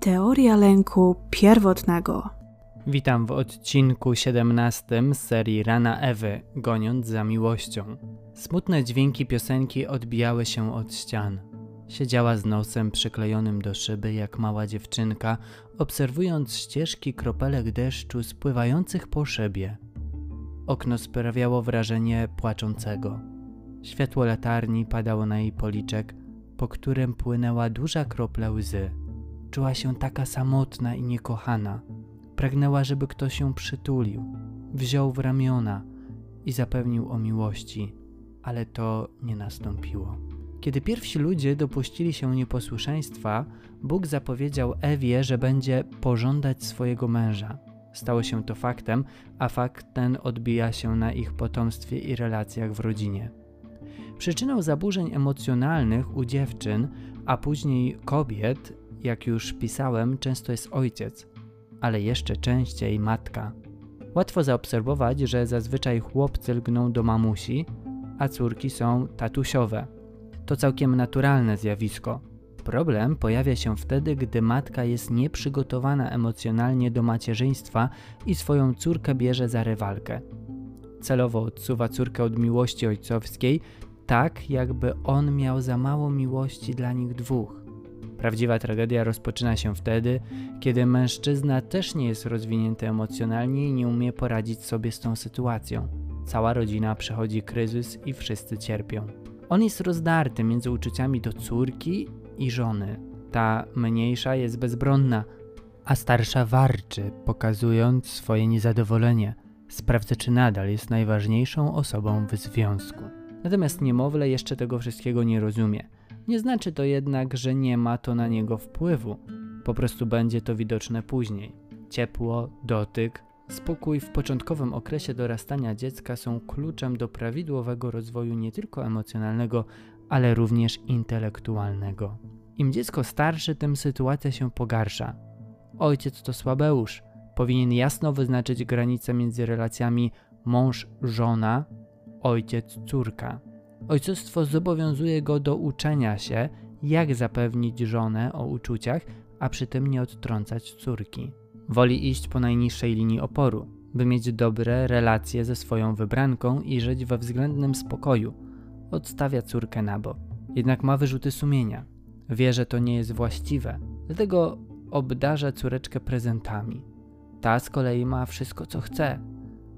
Teoria lęku pierwotnego. Witam w odcinku 17 z serii Rana Ewy, goniąc za miłością. Smutne dźwięki piosenki odbijały się od ścian. Siedziała z nosem przyklejonym do szyby jak mała dziewczynka, obserwując ścieżki kropelek deszczu spływających po szybie. Okno sprawiało wrażenie płaczącego. Światło latarni padało na jej policzek, po którym płynęła duża kropla łzy. Czuła się taka samotna i niekochana. Pragnęła, żeby ktoś ją przytulił, wziął w ramiona i zapewnił o miłości, ale to nie nastąpiło. Kiedy pierwsi ludzie dopuścili się nieposłuszeństwa, Bóg zapowiedział Ewie, że będzie pożądać swojego męża. Stało się to faktem, a fakt ten odbija się na ich potomstwie i relacjach w rodzinie. Przyczyną zaburzeń emocjonalnych u dziewczyn, a później kobiet, jak już pisałem, często jest ojciec, ale jeszcze częściej matka. Łatwo zaobserwować, że zazwyczaj chłopcy lgną do mamusi, a córki są tatusiowe. To całkiem naturalne zjawisko. Problem pojawia się wtedy, gdy matka jest nieprzygotowana emocjonalnie do macierzyństwa i swoją córkę bierze za rywalkę. Celowo odsuwa córkę od miłości ojcowskiej, tak jakby on miał za mało miłości dla nich dwóch. Prawdziwa tragedia rozpoczyna się wtedy, kiedy mężczyzna też nie jest rozwinięty emocjonalnie i nie umie poradzić sobie z tą sytuacją. Cała rodzina przechodzi kryzys i wszyscy cierpią. On jest rozdarty między uczuciami do córki i żony. Ta mniejsza jest bezbronna, a starsza warczy, pokazując swoje niezadowolenie. Sprawdza, czy nadal jest najważniejszą osobą w związku. Natomiast niemowlę jeszcze tego wszystkiego nie rozumie. Nie znaczy to jednak, że nie ma to na niego wpływu. Po prostu będzie to widoczne później. Ciepło, dotyk, spokój w początkowym okresie dorastania dziecka są kluczem do prawidłowego rozwoju nie tylko emocjonalnego, ale również intelektualnego. Im dziecko starsze, tym sytuacja się pogarsza. Ojciec to słabeusz. Powinien jasno wyznaczyć granice między relacjami mąż-żona, ojciec-córka. Ojcostwo zobowiązuje go do uczenia się, jak zapewnić żonę o uczuciach, a przy tym nie odtrącać córki. Woli iść po najniższej linii oporu, by mieć dobre relacje ze swoją wybranką i żyć we względnym spokoju. Odstawia córkę na bok. Jednak ma wyrzuty sumienia. Wie, że to nie jest właściwe, dlatego obdarza córeczkę prezentami. Ta z kolei ma wszystko, co chce.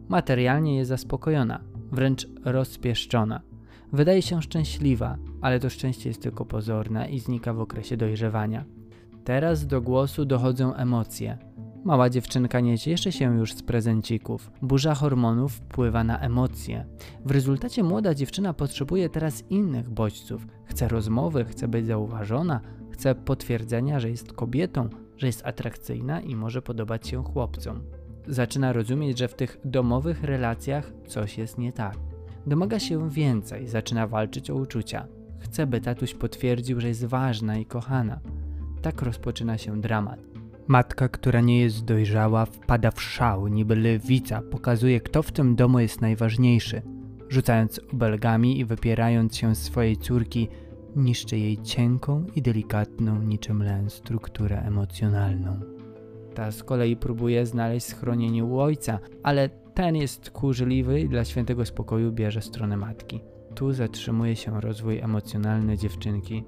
Materialnie jest zaspokojona, wręcz rozpieszczona. Wydaje się szczęśliwa, ale to szczęście jest tylko pozorne i znika w okresie dojrzewania. Teraz do głosu dochodzą emocje. Mała dziewczynka nie cieszy się już z prezencików. Burza hormonów wpływa na emocje. W rezultacie młoda dziewczyna potrzebuje teraz innych bodźców. Chce rozmowy, chce być zauważona, chce potwierdzenia, że jest kobietą, że jest atrakcyjna i może podobać się chłopcom. Zaczyna rozumieć, że w tych domowych relacjach coś jest nie tak. Domaga się więcej, zaczyna walczyć o uczucia. Chce, by tatuś potwierdził, że jest ważna i kochana. Tak rozpoczyna się dramat. Matka, która nie jest dojrzała, wpada w szał, niby lewica, pokazuje, kto w tym domu jest najważniejszy. Rzucając obelgami i wypierając się swojej córki, niszczy jej cienką i delikatną niczym len strukturę emocjonalną. Ta z kolei próbuje znaleźć schronienie u ojca, ale ten jest tchórzliwy i dla świętego spokoju bierze stronę matki. Tu zatrzymuje się rozwój emocjonalny dziewczynki.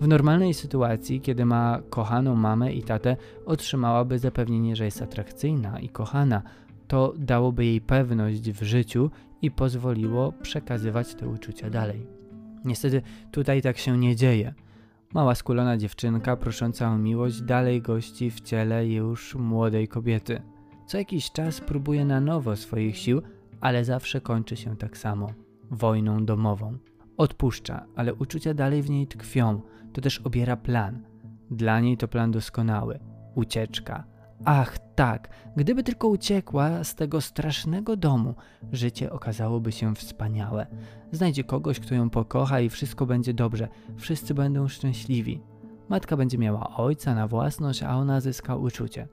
W normalnej sytuacji, kiedy ma kochaną mamę i tatę, otrzymałaby zapewnienie, że jest atrakcyjna i kochana. To dałoby jej pewność w życiu i pozwoliło przekazywać te uczucia dalej. Niestety tutaj tak się nie dzieje. Mała skulona dziewczynka prosząca o miłość dalej gości w ciele już młodej kobiety. Co jakiś czas próbuje na nowo swoich sił, ale zawsze kończy się tak samo wojną domową. Odpuszcza, ale uczucia dalej w niej tkwią. To też obiera plan. Dla niej to plan doskonały ucieczka. Ach, tak, gdyby tylko uciekła z tego strasznego domu, życie okazałoby się wspaniałe. Znajdzie kogoś, kto ją pokocha i wszystko będzie dobrze, wszyscy będą szczęśliwi. Matka będzie miała ojca na własność, a ona zyska uczucie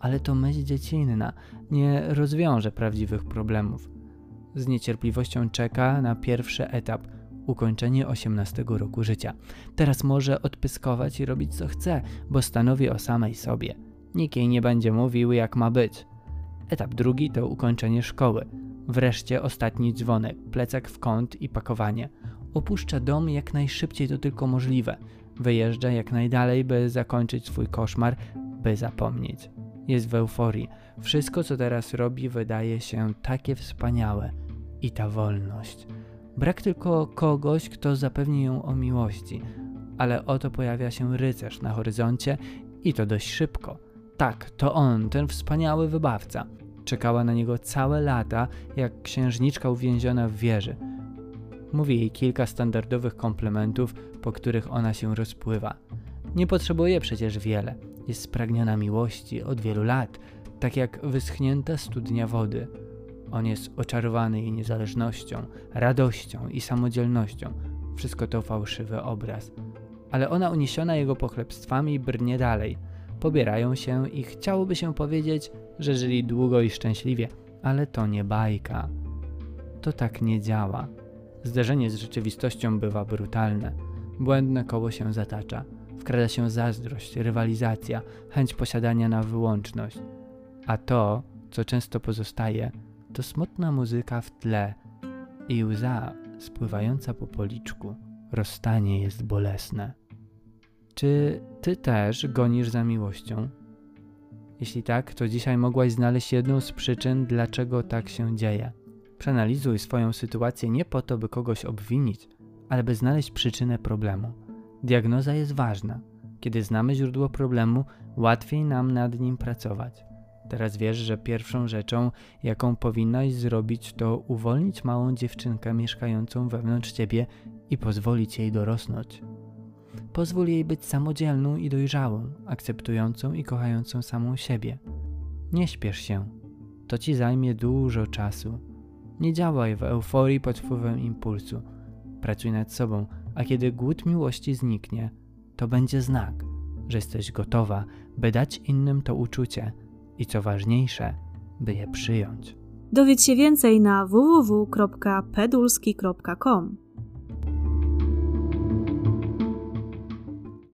ale to myśl dziecinna nie rozwiąże prawdziwych problemów. Z niecierpliwością czeka na pierwszy etap ukończenie 18 roku życia. Teraz może odpyskować i robić co chce, bo stanowi o samej sobie. Nikt jej nie będzie mówił, jak ma być. Etap drugi to ukończenie szkoły. Wreszcie ostatni dzwonek, plecak w kąt i pakowanie. Opuszcza dom jak najszybciej to tylko możliwe. Wyjeżdża jak najdalej, by zakończyć swój koszmar, by zapomnieć. Jest w euforii. Wszystko, co teraz robi, wydaje się takie wspaniałe. I ta wolność. Brak tylko kogoś, kto zapewni ją o miłości. Ale oto pojawia się rycerz na horyzoncie i to dość szybko. Tak, to on, ten wspaniały wybawca. Czekała na niego całe lata, jak księżniczka uwięziona w wieży. Mówi jej kilka standardowych komplementów, po których ona się rozpływa. Nie potrzebuje przecież wiele. Jest spragniona miłości od wielu lat, tak jak wyschnięta studnia wody. On jest oczarowany jej niezależnością, radością i samodzielnością. Wszystko to fałszywy obraz. Ale ona uniesiona jego pochlebstwami brnie dalej. Pobierają się i chciałoby się powiedzieć, że żyli długo i szczęśliwie, ale to nie bajka. To tak nie działa. Zderzenie z rzeczywistością bywa brutalne. Błędne koło się zatacza. Wkrada się zazdrość, rywalizacja, chęć posiadania na wyłączność. A to, co często pozostaje, to smutna muzyka w tle i łza spływająca po policzku. Rozstanie jest bolesne. Czy ty też gonisz za miłością? Jeśli tak, to dzisiaj mogłaś znaleźć jedną z przyczyn, dlaczego tak się dzieje. Przeanalizuj swoją sytuację nie po to, by kogoś obwinić, ale by znaleźć przyczynę problemu. Diagnoza jest ważna. Kiedy znamy źródło problemu, łatwiej nam nad nim pracować. Teraz wiesz, że pierwszą rzeczą, jaką powinnaś zrobić, to uwolnić małą dziewczynkę mieszkającą wewnątrz ciebie i pozwolić jej dorosnąć. Pozwól jej być samodzielną i dojrzałą, akceptującą i kochającą samą siebie. Nie śpiesz się. To ci zajmie dużo czasu. Nie działaj w euforii pod wpływem impulsu. Pracuj nad sobą, a kiedy głód miłości zniknie, to będzie znak, że jesteś gotowa, by dać innym to uczucie i co ważniejsze, by je przyjąć. Dowiedz się więcej na www.pedulski.com.